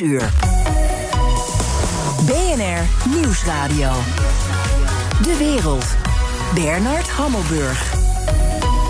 uur. BNR Nieuwsradio. De wereld. Bernard Hammelburg.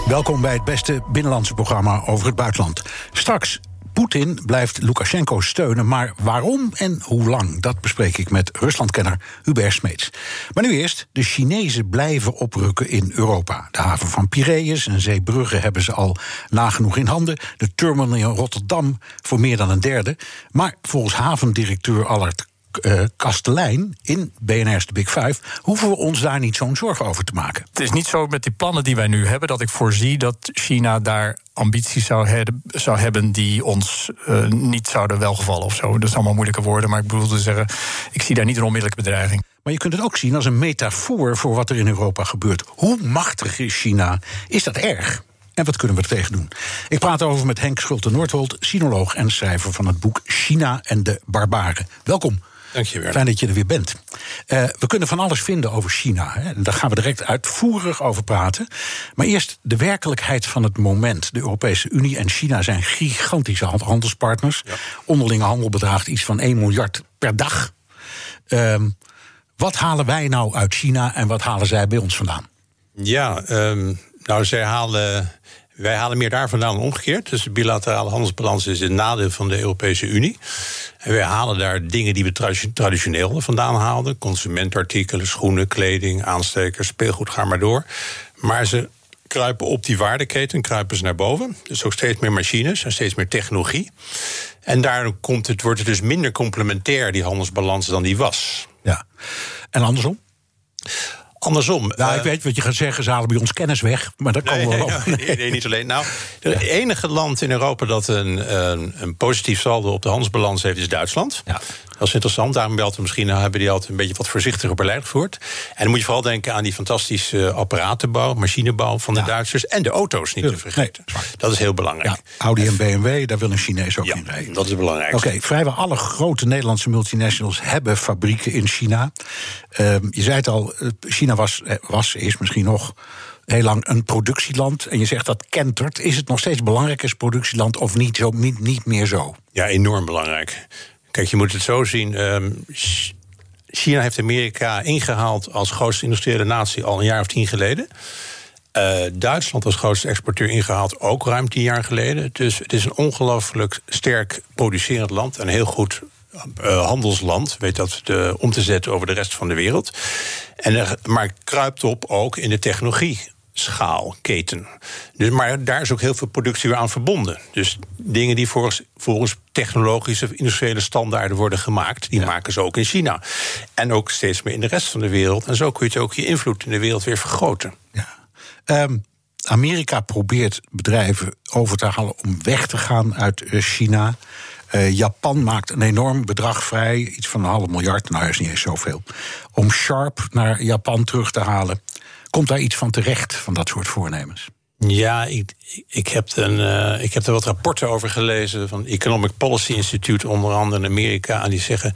Welkom bij het beste binnenlandse programma over het buitenland. Straks Poetin blijft Lukashenko steunen, maar waarom en hoe lang? Dat bespreek ik met Ruslandkenner Hubert Smeets. Maar nu eerst, de Chinezen blijven oprukken in Europa. De haven van Piraeus en Zeebrugge hebben ze al nagenoeg in handen. De terminal in Rotterdam voor meer dan een derde. Maar volgens havendirecteur Allard uh, Kastelein in BNR's de Big Five, hoeven we ons daar niet zo'n zorgen over te maken. Het is niet zo met die plannen die wij nu hebben dat ik voorzie dat China daar ambities zou, zou hebben die ons uh, niet zouden welgevallen of zo. Dat is allemaal moeilijke woorden, maar ik bedoel te zeggen, ik zie daar niet een onmiddellijke bedreiging. Maar je kunt het ook zien als een metafoor voor wat er in Europa gebeurt. Hoe machtig is China? Is dat erg? En wat kunnen we er tegen doen? Ik praat over met Henk Schulte-Noordholt, sinoloog en schrijver van het boek China en de Barbaren. Welkom. Dank je wel. Fijn dat je er weer bent. Uh, we kunnen van alles vinden over China. Hè. Daar gaan we direct uitvoerig over praten. Maar eerst de werkelijkheid van het moment. De Europese Unie en China zijn gigantische handelspartners. Ja. Onderlinge handel bedraagt iets van 1 miljard per dag. Uh, wat halen wij nou uit China en wat halen zij bij ons vandaan? Ja, um, nou, zij halen wij halen meer daar vandaan omgekeerd. Dus de bilaterale handelsbalans is een nadeel van de Europese Unie. En wij halen daar dingen die we traditioneel vandaan haalden: consumentartikelen, schoenen, kleding, aanstekers, speelgoed, ga maar door. Maar ze kruipen op die waardeketen, kruipen ze naar boven. Dus ook steeds meer machines en steeds meer technologie. En daarom komt het, wordt het dus minder complementair, die handelsbalans, dan die was. Ja. En andersom? Andersom. Nou, ik eh, weet wat je gaat zeggen, ze halen bij ons kennis weg. Maar dat kan nee, wel nee, nee, nee, niet alleen. Nou, het enige land in Europa dat een, een, een, positief saldo op de handelsbalans heeft, is Duitsland. Ja. Dat is interessant. Daarom we misschien hebben die altijd een beetje wat voorzichtiger beleid gevoerd. En dan moet je vooral denken aan die fantastische apparatenbouw, machinebouw van de Duitsers. En de auto's niet te vergeten. dat is heel belangrijk. Ja, Audi en BMW, daar wil een Chinees ook in rijden. Dat is belangrijk. Oké, vrijwel alle grote Nederlandse multinationals hebben fabrieken in China. Uh, je zei het al, eh, China was, eh, was, is misschien nog heel lang een productieland. En je zegt dat kentert. Is het nog steeds belangrijk als productieland of niet, zo, niet, niet meer zo? Ja, enorm belangrijk. Kijk, je moet het zo zien. Um, China heeft Amerika ingehaald als grootste industriële natie al een jaar of tien geleden. Uh, Duitsland als grootste exporteur ingehaald ook ruim tien jaar geleden. Dus het is een ongelooflijk sterk producerend land en heel goed uh, handelsland. Weet dat om te zetten over de rest van de wereld. En maar kruipt op ook in de technologie schaalketen. Dus, maar daar is ook heel veel productie weer aan verbonden. Dus dingen die volgens, volgens technologische industriële standaarden worden gemaakt, die maken ze ook in China. En ook steeds meer in de rest van de wereld. En zo kun je ook je invloed in de wereld weer vergroten. Ja. Um, Amerika probeert bedrijven over te halen om weg te gaan uit eh, China. Uh, Japan maakt een enorm bedrag vrij, iets van een half miljard, nou is niet eens zoveel, om Sharp naar Japan terug te halen. Komt daar iets van terecht, van dat soort voornemens? Ja, ik, ik, heb een, uh, ik heb er wat rapporten over gelezen van Economic Policy Institute, onder andere in Amerika. En die zeggen: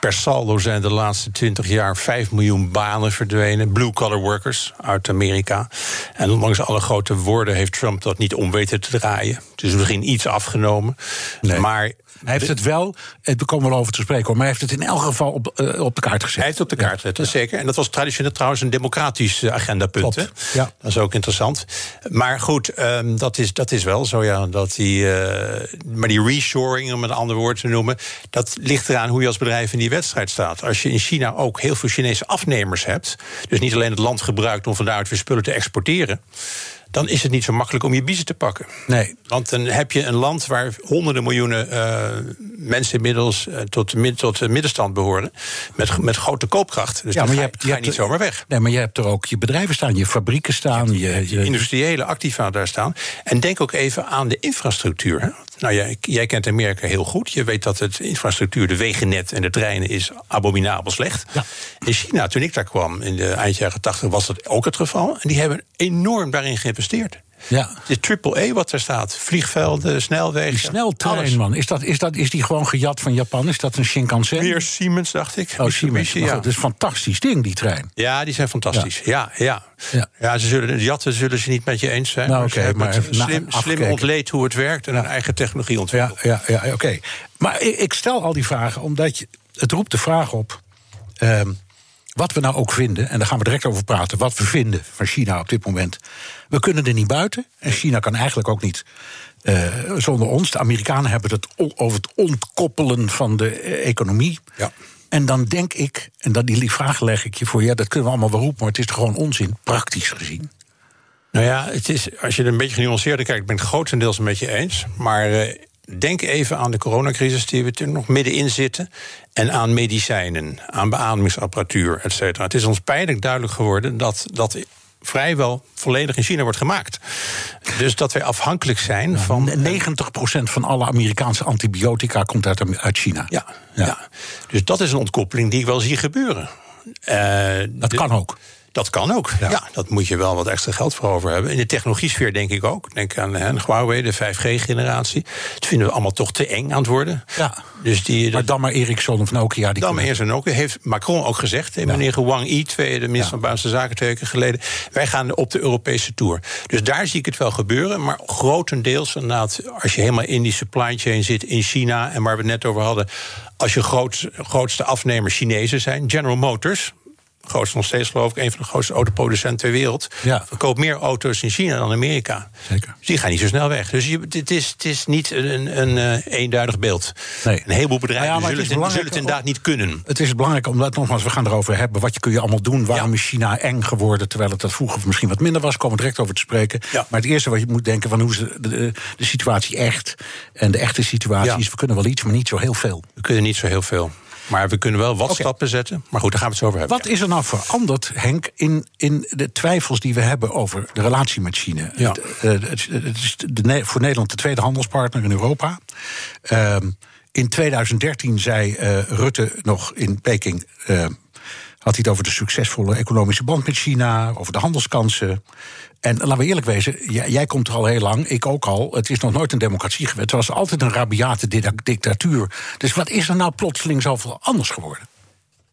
per saldo zijn de laatste 20 jaar 5 miljoen banen verdwenen. Blue-collar workers uit Amerika. En ondanks alle grote woorden heeft Trump dat niet om weten te draaien. Het is misschien iets afgenomen. Nee. Maar hij heeft het wel, we komen wel over te spreken, maar hij heeft het in elk geval op, uh, op de kaart gezet. Hij heeft het op de kaart gezet, ja. zeker. En dat was traditioneel trouwens een democratisch eh, agendapunt. Ja. Dat is ook interessant. Maar goed, um, dat, is, dat is wel zo, ja. Dat die, uh, maar die reshoring, om een ander woord te noemen, dat ligt eraan hoe je als bedrijf in die wedstrijd staat. Als je in China ook heel veel Chinese afnemers hebt, dus niet alleen het land gebruikt om van weer spullen te exporteren dan is het niet zo makkelijk om je biezen te pakken. Nee. Want dan heb je een land waar honderden miljoenen uh, mensen inmiddels uh, tot, de, tot de middenstand behoren. Met, met grote koopkracht. Dus ja, maar je, hebt, je, hebt niet zomaar weg. Nee, maar je hebt er ook je bedrijven staan, je fabrieken staan. Je, je, industriële activa daar staan. En denk ook even aan de infrastructuur. Hè. Nou, jij, jij kent Amerika heel goed. Je weet dat het infrastructuur, de wegennet en de treinen is abominabel slecht. Ja. In China, toen ik daar kwam in de eind jaren 80, was dat ook het geval. En die hebben enorm daarin geïnvesteerd. Ja. De triple E wat er staat. Vliegvelden, snelwegen. Die sneltrein, alles. man. Is, dat, is, dat, is die gewoon gejat van Japan? Is dat een Shinkansen? Weer Siemens, dacht ik. Oh, Siemens. Ja. Dat is een fantastisch ding, die trein. Ja, die zijn fantastisch. Ja, ja. Ja. ja. ze zullen, de jatten zullen ze niet met je eens zijn. Nou, maar oké, ze hebben maar het slim, slim ontleed hoe het werkt en hun eigen technologie Ja, ontwikkeld. ja, ja oké. Maar ik, ik stel al die vragen omdat je, het roept de vraag op. ehm, wat we nou ook vinden, en daar gaan we direct over praten, wat we vinden van China op dit moment. We kunnen er niet buiten. En China kan eigenlijk ook niet eh, zonder ons. De Amerikanen hebben het over het ontkoppelen van de eh, economie. Ja. En dan denk ik, en dat die vraag leg ik je voor, ja, dat kunnen we allemaal wel roepen, maar het is toch gewoon onzin, praktisch gezien. Nou ja, het is, als je er een beetje genuanceerder kijkt, ik ben het grotendeels met je eens. Maar eh, denk even aan de coronacrisis die we er nog middenin zitten. En aan medicijnen, aan beademingsapparatuur, et cetera. Het is ons pijnlijk duidelijk geworden dat dat vrijwel volledig in China wordt gemaakt. Dus dat wij afhankelijk zijn van. 90% van alle Amerikaanse antibiotica komt uit, uit China. Ja, ja. dus dat is een ontkoppeling die ik wel zie gebeuren. Eh, Dat de- kan ook. Dat kan ook. Ja. Ja. dat moet je wel wat extra geld voor over hebben. In de technologiesfeer denk ik ook. Denk aan hè, Huawei, de 5G-generatie. Dat vinden we allemaal toch te eng aan het worden. Ja. Dus die, Maar dan maar Ericsson of Nokia. Die dan kunnen- eerst en ook heeft Macron ook gezegd, hè, meneer Wang Yi, twee, de minister van Buitenlandse Zaken twee weken geleden, wij gaan op de Europese tour. Dus daar zie ik het wel gebeuren, maar grotendeels inderdaad, als je helemaal in die supply chain zit in China en waar we het net over hadden, als je groot, grootste afnemer Chinezen zijn, General Motors. Grootste nog steeds, geloof ik, een van de grootste autoproducenten ter wereld. Ja. Verkoopt meer auto's in China dan Amerika. Zeker. Dus die gaan niet zo snel weg. Dus je, het, is, het is niet een, een, eh, eenduidig beeld. Nee. Een heleboel bedrijven Nou ja, maar het zullen, het, zullen het inderdaad niet kunnen. Het is belangrijk omdat, nogmaals, we gaan erover hebben. Wat kun je allemaal doen? Waarom Ja. is China eng geworden? Terwijl het dat vroeger misschien wat minder was. Komen we direct over te spreken. Ja. Maar het eerste wat je moet denken: van hoe is de, de, de situatie echt? En de echte situatie is: we kunnen wel iets, maar niet zo heel veel. We kunnen niet zo heel veel. Maar we kunnen wel wat stappen zetten. Maar goed, daar gaan we het zo over hebben. Wat is er nou veranderd, Henk, in, in de twijfels die we hebben over de relatie met China? Ja. Het, eh, het, het is de, voor Nederland de tweede handelspartner in Europa. Ehm, in 2013 zei eh, Rutte nog in Peking. eh, had hij het over de succesvolle economische band met China, over de handelskansen. En laten we eerlijk wezen, jij, komt er al heel lang, ik ook al. Het is nog nooit een democratie geweest. Het was altijd een rabiate di- dictatuur. Dus wat is er nou plotseling zoveel anders geworden?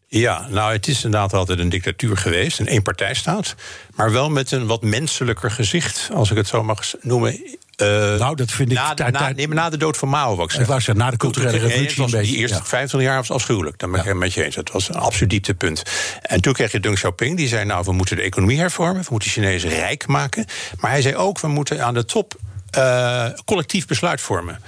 Ja, nou, het is inderdaad altijd een dictatuur geweest, een eenpartijstaat. Maar wel met een wat menselijker gezicht, als ik het zo mag noemen. Eh, Nou, dat vind ik na, de- tijd- na, nee, maar na de dood van Mao, wat ik Ik zeg. zeggen, na de culturele Toen revolutie was een beetje, Die eerste ja. 25 jaar was afschuwelijk. Dan ben ik Ja. het met je eens. Het was een absoluut dieptepunt. En toen kreeg je Deng Xiaoping. Die zei, nou, we moeten de economie hervormen. We moeten de Chinezen rijk maken. Maar hij zei ook, we moeten aan de top eh, collectief besluit vormen.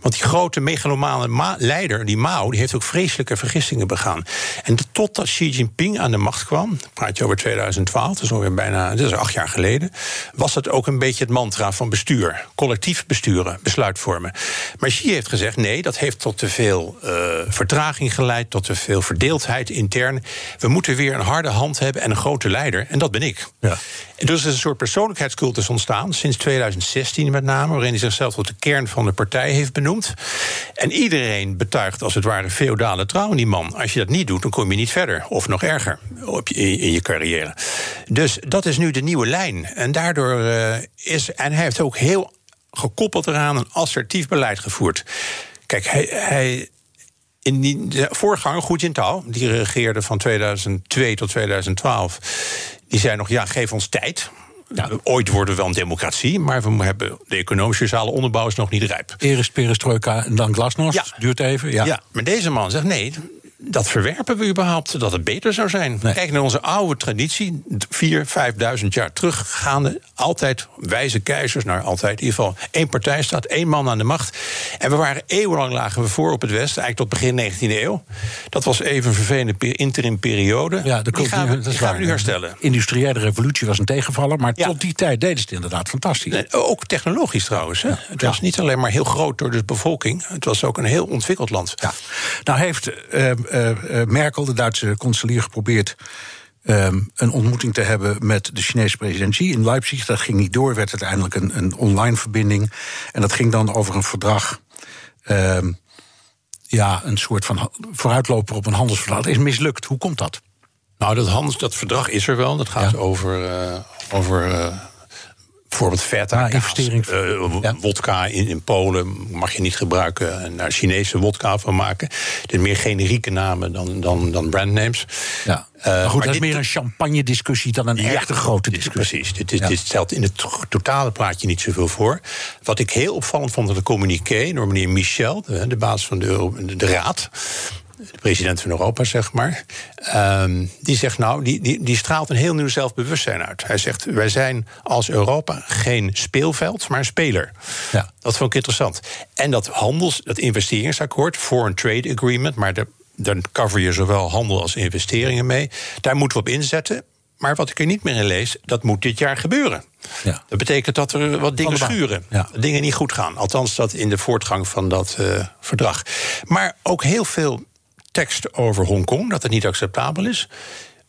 Want die grote megalomane Ma- leider, die Mao, die heeft ook vreselijke vergissingen begaan. En totdat Xi Jinping aan de macht kwam, praat je over 2012, dat is alweer bijna, dat is acht jaar geleden, was dat ook een beetje het mantra van bestuur. Collectief besturen, besluit vormen. Maar Xi heeft gezegd, nee, dat heeft tot te veel eh, vertraging geleid, tot te veel verdeeldheid intern. We moeten weer een harde hand hebben en een grote leider, en dat ben ik. Ja. En dus is een soort persoonlijkheidscultus ontstaan, sinds 2016 met name, waarin hij zichzelf tot de kern van de partij heeft benoemd. En iedereen betuigt als het ware feodale trouw in die man. Als je dat niet doet, dan kom je niet verder, of nog erger, op je, in, in je carrière. Dus dat is nu de nieuwe lijn. En daardoor eh, is. En hij heeft ook heel gekoppeld eraan een assertief beleid gevoerd. Kijk, hij. hij in die, de voorganger, Jintao, die regeerde van 2002 tot 2012... die zei nog, ja, geef ons tijd. Ja. Ooit worden we wel een democratie... maar we hebben de economische sociale onderbouw is nog niet rijp. Eerst perestroika en dan glasnost. Ja. Duurt even. Ja. Ja. maar deze man zegt nee. Dat verwerpen we überhaupt, dat het beter zou zijn. Nee. Kijk naar onze oude traditie, 4.000, 5.000 jaar teruggaande. Altijd wijze keizers, nou altijd in ieder geval één partij staat, één man aan de macht. En we waren eeuwenlang lagen we voor op het Westen, eigenlijk tot begin 19e eeuw. Dat was even een vervelende pe- interim periode. Ja, die komt gaan we, die gaan we nu herstellen. De industriële revolutie was een tegenvaller, maar Ja. tot die tijd deden ze het inderdaad fantastisch. Nee, ook technologisch trouwens. Hè. Het was niet alleen maar heel groot door de bevolking. Het was ook een heel ontwikkeld land. Ja. Nou heeft eh, eh, eh, Merkel, de Duitse kanselier, geprobeerd ehm, een ontmoeting te hebben met de Chinese president Xi in Leipzig. Dat ging niet door, werd uiteindelijk een, een online verbinding. En dat ging dan over een verdrag. ehm, ja, een soort van vooruitloper op een handelsverdrag. Dat is mislukt. Hoe komt dat? Nou, dat, handels, dat verdrag is er wel. Dat gaat Ja. over, eh, over eh, Bijvoorbeeld feta, Ah, investering. uh, Ja. wodka in, in Polen mag je niet gebruiken en daar Chinese wodka van maken. Dit meer generieke namen dan, dan, dan brandnames. Ja. Eh, maar goed, maar dat is dit- meer een champagne-discussie dan een Ja, echte grote dit- discussie. Precies. Dit, Ja. dit stelt in het to- totale plaatje niet zoveel voor. Wat ik heel opvallend vond in de communiqué door meneer Michel, de, de baas van de, de Raad. De president van Europa, zeg maar. ehm, die zegt nou, die, die, die straalt een heel nieuw zelfbewustzijn uit. Hij zegt: Wij zijn als Europa geen speelveld, maar een speler. Ja. Dat vond ik interessant. En dat handels, dat investeringsakkoord, Foreign Trade Agreement, maar de, dan cover je zowel handel als investeringen mee. Daar moeten we op inzetten. Maar wat ik er niet meer in lees, dat moet dit jaar gebeuren. Ja. Dat betekent dat er wat dingen schuren. Ja. Dingen niet goed gaan. Althans, dat in de voortgang van dat eh, verdrag. Maar ook heel veel tekst over Hongkong, dat het niet acceptabel is.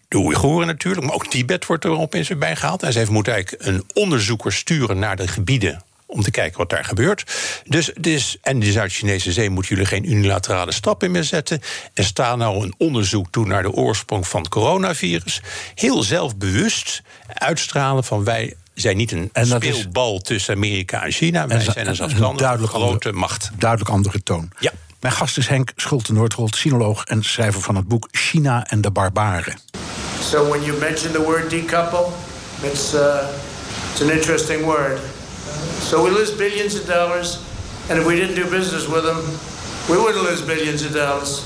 De Oeigoeren natuurlijk, maar ook Tibet wordt er opeens weer bij gehaald. En ze heeft moeten eigenlijk een onderzoeker sturen naar de gebieden om te kijken wat daar gebeurt. Dus, dus, en de Zuid-Chinese zee moeten jullie geen unilaterale stappen meer zetten. En sta nou een onderzoek toe naar de oorsprong van het coronavirus. Heel zelfbewust uitstralen van wij zijn niet een En dat is- speelbal tussen Amerika en China. Wij En zijn en een zelfstandige grote andere- macht. Duidelijk andere toon. Ja. Mijn gast is Henk Schulte-Noordholt, sinoloog en schrijver van het boek China en de barbaren. So when you mention the word decouple, it's, uh, it's an interesting word. So we lose billions of dollars, and if we didn't do business with them, we wouldn't lose billions of dollars.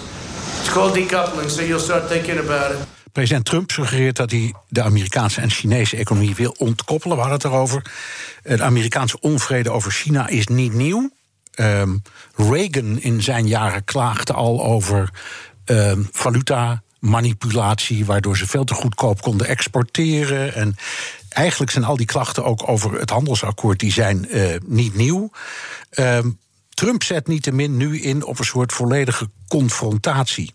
It's called decoupling, so you'll start thinking about it. President Trump suggereert dat hij de Amerikaanse en Chinese economie wil ontkoppelen. We hadden het erover. De Amerikaanse onvrede over China is niet nieuw. Ehm, Reagan in zijn jaren klaagde al over ehm, valuta manipulatie, waardoor ze veel te goedkoop konden exporteren. En eigenlijk zijn al die klachten ook over het handelsakkoord die zijn eh, niet nieuw. Ehm, Trump zet niettemin nu in op een soort volledige confrontatie.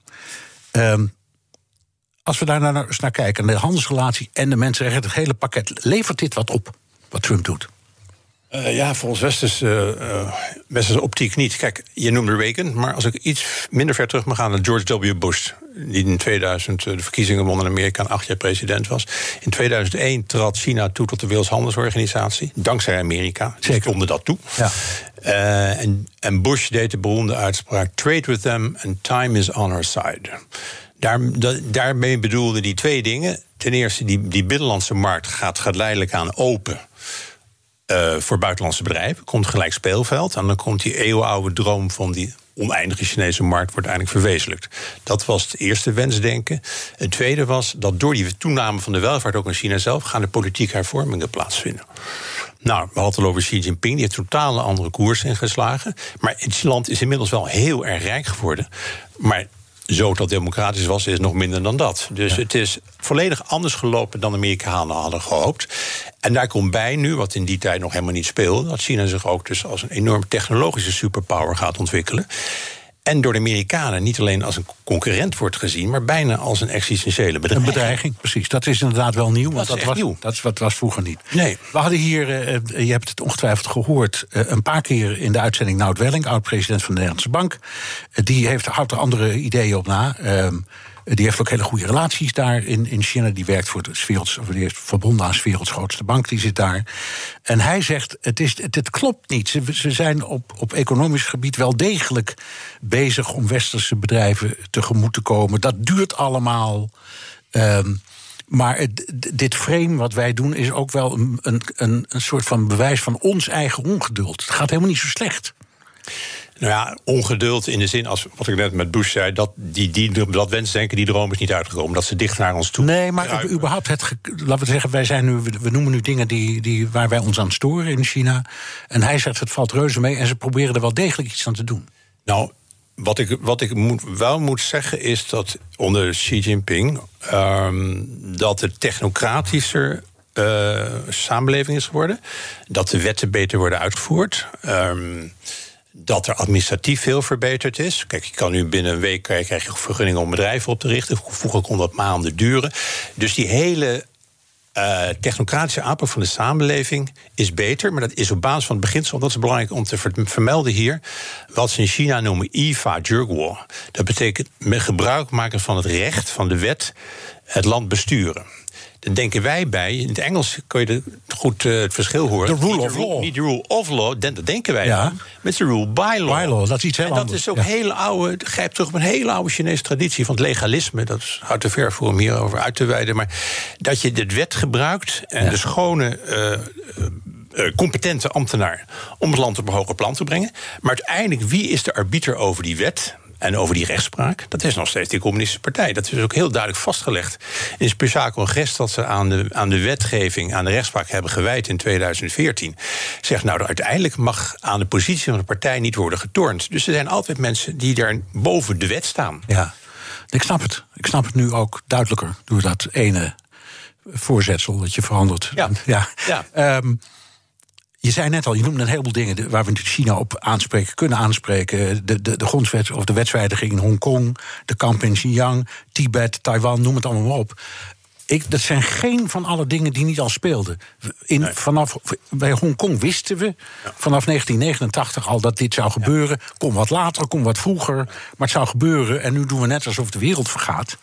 Als we daar nou eens naar kijken, de handelsrelatie en de mensenrechten, het hele pakket, levert dit wat op, wat Trump doet? Eh, ja, volgens westerse, eh, westerse optiek niet. Kijk, je noemde Reagan, maar als ik iets minder ver terug mag gaan naar George W. Bush, die in 2000 de verkiezingen won in Amerika en acht jaar president was. In 2001 trad China toe tot de Wereldhandelsorganisatie, dankzij Amerika. Ze stonden dat toe. Ja. Eh, en, en Bush deed de beroemde uitspraak: Trade with them and time is on our side. Daar, da- daarmee bedoelde hij twee dingen. Ten eerste, die, die binnenlandse markt gaat geleidelijk aan open. Eh, voor buitenlandse bedrijven. Komt gelijk speelveld. En dan komt die eeuwenoude droom van die oneindige Chinese markt wordt eindelijk verwezenlijkt. Dat was het eerste wensdenken. Het tweede was dat door die toename van de welvaart ook in China zelf gaan de politieke hervormingen plaatsvinden. Nou, we hadden het over Xi Jinping, die heeft totaal een andere koers ingeslagen. Maar het land is inmiddels wel heel erg rijk geworden. Maar zo dat democratisch was, is nog minder dan dat. Dus het is volledig anders gelopen dan de Amerikanen hadden gehoopt. En daar komt bij nu, wat in die tijd nog helemaal niet speelde, dat China zich ook dus als een enorm technologische superpower gaat ontwikkelen. En door de Amerikanen niet alleen als een concurrent wordt gezien, maar bijna als een existentiële Een bedreiging. bedreiging, precies. Dat is inderdaad wel nieuw, want dat, was, nieuw. dat is was vroeger niet. Nee. We hadden hier, eh, eh, je hebt het ongetwijfeld gehoord, eh, een paar keer in de uitzending Nout Welling, oud-president van de Nederlandse Bank. Die heeft, houdt er andere ideeën op na. Die heeft ook hele goede relaties daar in, in China. Die werkt voor de werelds, of die is verbonden aan de werelds grootste bank. Die zit daar. En hij zegt: het, is, het, klopt niet. Ze, ze zijn op, op economisch gebied wel degelijk bezig om westerse bedrijven tegemoet te komen. Dat duurt allemaal. Ehm, maar dit frame wat wij doen is ook wel een, een, een soort van bewijs van ons eigen ongeduld. Het gaat helemaal niet zo slecht. Nou ja, ongeduld in de zin, als wat ik net met Bush zei, dat, die, die, dat wensdenken, die droom is niet uitgekomen. Dat ze dicht naar ons toe. Nee, maar überhaupt, het, laten we zeggen, wij zijn nu, we we noemen nu dingen die, die, waar wij ons aan storen in China. En hij zegt het valt reuze mee en ze proberen er wel degelijk iets aan te doen. Nou, wat ik, wat ik moet, wel moet zeggen is dat onder Xi Jinping... ehm, dat het technocratischer eh, samenleving is geworden. Dat de wetten beter worden uitgevoerd. ehm, dat er administratief veel verbeterd is. Kijk, je kan nu binnen een week krijg je vergunningen om bedrijven op te richten. Vroeger kon dat maanden duren. Dus die hele eh, technocratische aanpak van de samenleving is beter. Maar dat is op basis van het beginsel. Dat is belangrijk om te ver- vermelden hier. Wat ze in China noemen IFA Jurguo. Dat betekent met gebruik maken van het recht van de wet het land besturen. Dan denken wij bij. In het Engels kun je goed uh, het verschil horen. The rule of law. Niet de rule of law, dat denken wij Ja. Met de rule by law. By law, dat is iets heel En dat anders, is ook ja. hele oude, grijpt terug op een hele oude Chinese traditie van het legalisme. Dat is hard te ver voor om hierover uit te wijden. Maar dat je de wet gebruikt en Ja. de schone. eh, eh, eh, competente ambtenaar om het land op een hoger plan te brengen. Maar uiteindelijk, wie is de arbiter over die wet? En over die rechtspraak, dat is nog steeds die communistische partij. Dat is ook heel duidelijk vastgelegd. In een speciaal congres dat ze aan de, aan de wetgeving, aan de rechtspraak hebben gewijd in 2014. Zegt nou, uiteindelijk mag aan de positie van de partij niet worden getornd. Dus er zijn altijd mensen die daar boven de wet staan. Ja, ik snap het. Ik snap het nu ook duidelijker door dat ene voorzetsel dat je verandert. Ja. ja. Ja. Ehm, je zei net al, je noemde een heleboel dingen waar we China op aanspreken, kunnen aanspreken. De, de, de grondwet of de wetswijziging in Hongkong, de kamp in Xinjiang, Tibet, Taiwan, noem het allemaal maar op. Ik, dat zijn geen van alle dingen die niet al speelden. In, vanaf, bij Hongkong wisten we vanaf 1989 al dat dit zou gebeuren. Kom wat later, kom wat vroeger. Maar het zou gebeuren. En nu doen we net alsof de wereld vergaat.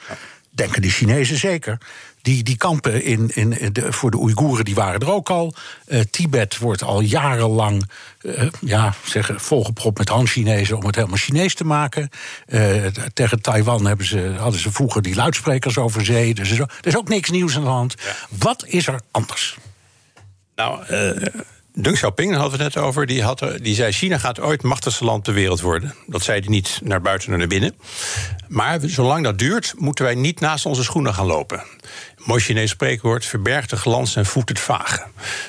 Denken de Chinezen zeker. Die, die kampen in, in de, voor de Oeigoeren die waren er ook al. Eh, Tibet wordt al jarenlang eh, ja, zeggen, volgepropt met Han-Chinezen om het helemaal Chinees te maken. Eh, tegen Taiwan hebben ze, hadden ze vroeger die luidsprekers over zee. Dus er is ook- niks nieuws aan de hand. Wat is er anders? Nou, Deng Xiaoping daar hadden we het net over. Die, had, die zei: China gaat ooit het machtigste land ter wereld worden. Dat zei hij niet naar buiten en naar binnen. Maar zolang dat duurt, moeten wij niet naast onze schoenen gaan lopen. Mooi Chinees spreekwoord: verberg de glans en voed het vage.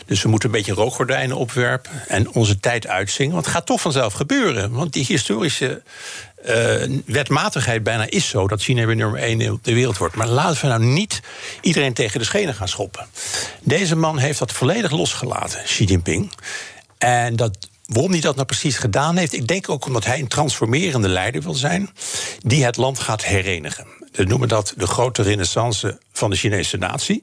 Dus we moeten een beetje rookgordijnen opwerpen en onze tijd uitzingen. Want het gaat toch vanzelf gebeuren. Want die historische eh, wetmatigheid bijna is zo dat China weer nummer één op de wereld wordt. Maar laten we nou niet iedereen tegen de schenen gaan schoppen. Deze man heeft dat volledig losgelaten, Xi Jinping. En dat, waarom hij dat nou precies gedaan heeft, ik denk ook omdat hij een transformerende leider wil zijn, die het land gaat herenigen. We noemen dat de grote renaissance van de Chinese natie.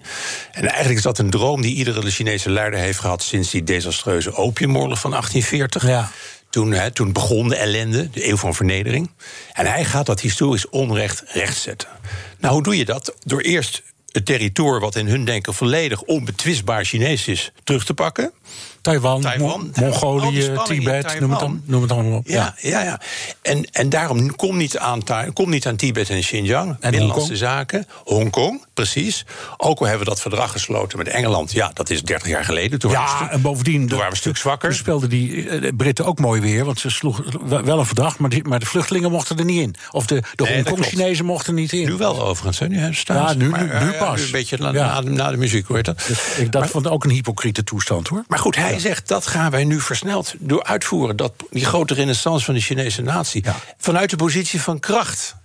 En eigenlijk is dat een droom die iedere Chinese leider heeft gehad sinds die desastreuze opiumoorlog van 1840. Ja. Toen, toen begon de ellende, de eeuw van vernedering. En hij gaat dat historisch onrecht rechtzetten. Nou, hoe doe je dat? Door eerst het territorium, wat in hun denken volledig onbetwistbaar Chinees is, terug te pakken. Taiwan, Mo- Mongolië, Tibet, noem het, dan, noem het allemaal op. Ja, ja, ja. En, en daarom kom niet, aan, kom niet aan Tibet en Xinjiang. Binnenlandse Hongkong? zaken. Hongkong, precies. Ook al hebben we dat verdrag gesloten met Engeland. Ja, dat is 30 jaar geleden. Toen waren we een Ja, stuk- en bovendien. toen waren we een stuk zwakker. Toen speelden die eh, Britten ook mooi weer. Want ze sloegen wel een verdrag, maar, die, maar de vluchtelingen mochten er niet in. Of de, de Hongkong-Chinezen mochten er niet in. Nu wel overigens, hè? Nu Ja, nu- Maar, nu- ja, pas. een beetje na, Ja. na, na de muziek, hoor je dat? Dus ik, dat vond ik ook een hypocriete toestand hoor. Maar goed, hij zegt dat gaan wij nu versneld door uitvoeren. Dat, die grote renaissance van de Chinese natie. Ja. Vanuit de positie van kracht.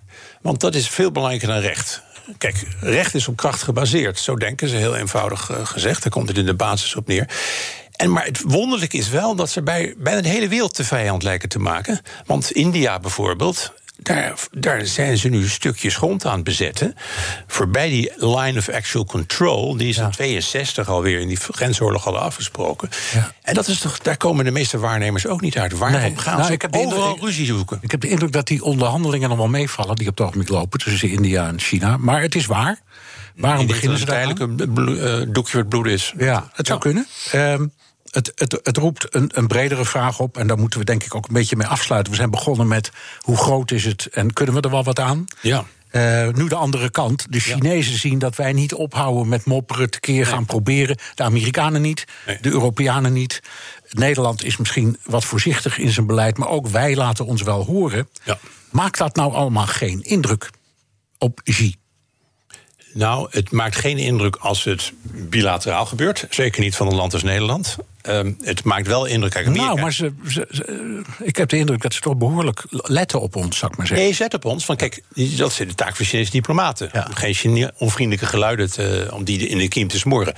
Want dat is veel belangrijker dan recht. Kijk, recht is op kracht gebaseerd. Zo denken ze heel eenvoudig eh, gezegd. Daar komt het in de basis op neer. En maar het wonderlijke is wel dat ze bij, bijna de hele wereld de vijand lijken te maken. Want India bijvoorbeeld. Daar, daar zijn ze nu stukjes grond aan het bezetten. Voorbij die line of actual control. Die ze in 62 alweer in die grensoorlog hadden afgesproken. Ja. En dat is toch, daar komen de meeste waarnemers ook niet uit. Waarom Nee. gaan Nou, ze ik heb indruk- overal ruzie zoeken? Ik heb de indruk dat die onderhandelingen nog wel meevallen. die op het ogenblik lopen tussen India en China. Maar het is waar. Waarom beginnen ze daar? het uiteindelijk een eh, doekje het bloed is. Ja, het zou kunnen. Ehm, het, het, het roept een, een bredere vraag op. En daar moeten we denk ik ook een beetje mee afsluiten. We zijn begonnen met hoe groot is het en kunnen we er wel wat aan? Ja. Eh, nu de andere kant. De Chinezen zien dat wij niet ophouden met mopperen, tekeer gaan proberen. De Amerikanen niet, Nee. de Europeanen niet. Nederland is misschien wat voorzichtig in zijn beleid, maar ook wij laten ons wel horen. Ja. Maakt dat nou allemaal geen indruk op Xi? Nou, het maakt geen indruk als het bilateraal gebeurt. Zeker niet van een land als Nederland. Ehm, het maakt wel indruk. Amerika- Nou, maar ze, ze- ze- ik heb de indruk dat ze toch behoorlijk letten op ons, zou ik maar zeggen. Nee, zet op ons. Want kijk, dat is de taak van Chinese diplomaten. Ja. Geen Chine- onvriendelijke geluiden te, om die in de kiem te smoren.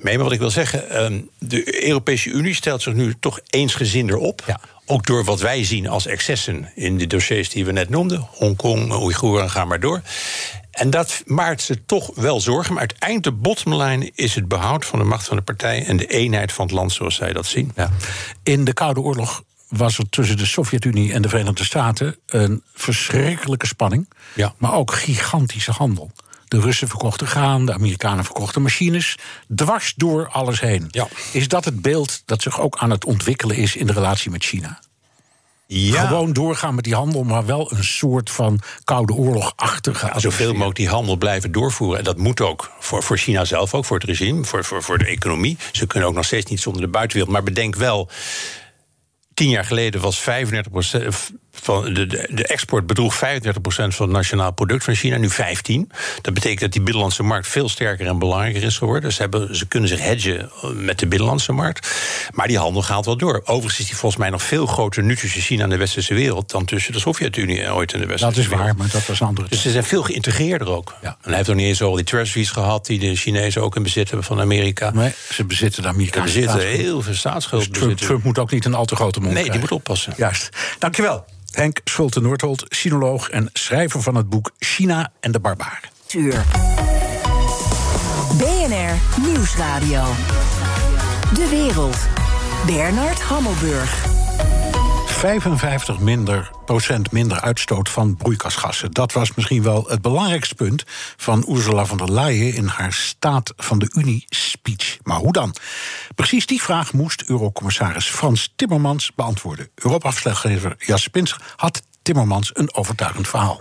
Nee, maar wat ik wil zeggen. ehm, de Europese Unie stelt zich nu toch eensgezinder op. Ja. Ook door wat wij zien als excessen in de dossiers die we net noemden. Hongkong, Oeigoeren, ga maar door. En dat maakt ze toch wel zorgen. Maar uiteindelijk de bottomline is het behoud van de macht van de partij... en de eenheid van het land zoals zij dat zien. Ja. In de Koude Oorlog was er tussen de Sovjet-Unie en de Verenigde Staten een verschrikkelijke spanning, Ja. maar ook gigantische handel. De Russen verkochten graan, de Amerikanen verkochten machines. Dwars door alles heen. Ja. Is dat het beeld dat zich ook aan het ontwikkelen is in de relatie met China? Ja. Gewoon doorgaan met die handel, maar wel een soort van koude oorlogachtige. Zoveel mogelijk die handel blijven doorvoeren. En dat moet ook voor, voor China zelf, ook voor het regime, voor, voor, voor de economie. Ze kunnen ook nog steeds niet zonder de buitenwereld. Maar bedenk wel, tien jaar geleden was 35 van de, de, de export bedroeg 35% van het nationaal product van China, nu 15. Dat betekent dat die binnenlandse markt veel sterker en belangrijker is geworden. Ze, hebben, ze kunnen zich hedgen met de binnenlandse markt. Maar die handel gaat wel door. Overigens is die volgens mij nog veel groter nu tussen China en de westerse wereld dan tussen de Sovjet-Unie en ooit in de westerse Dat is wereld. waar, maar dat was een andere. Dus ze zijn veel geïntegreerder ook. Ja. En hij heeft nog niet eens al die treasuries gehad die de Chinezen ook in bezit hebben van Amerika. Nee, ze bezitten de Ze Amerikaanse bezitten staatsschuld. heel veel staatsschuld. Dus Trump, bezitten. Trump moet ook niet een al te grote mond nee, die moet oppassen. Juist. Dankjewel. Henk Schulte-Noordholt, sinoloog en schrijver van het boek China en de Barbaren. Uur. BNR Nieuwsradio. De wereld. Bernard Hammelburg. 55 minder, procent minder uitstoot van broeikasgassen. Dat was misschien wel het belangrijkste punt van Ursula von der Leyen in haar Staat van de Unie speech. Maar hoe dan? Precies die vraag moest Eurocommissaris Frans Timmermans beantwoorden. Europa-verslaggever Pins had Timmermans een overtuigend verhaal.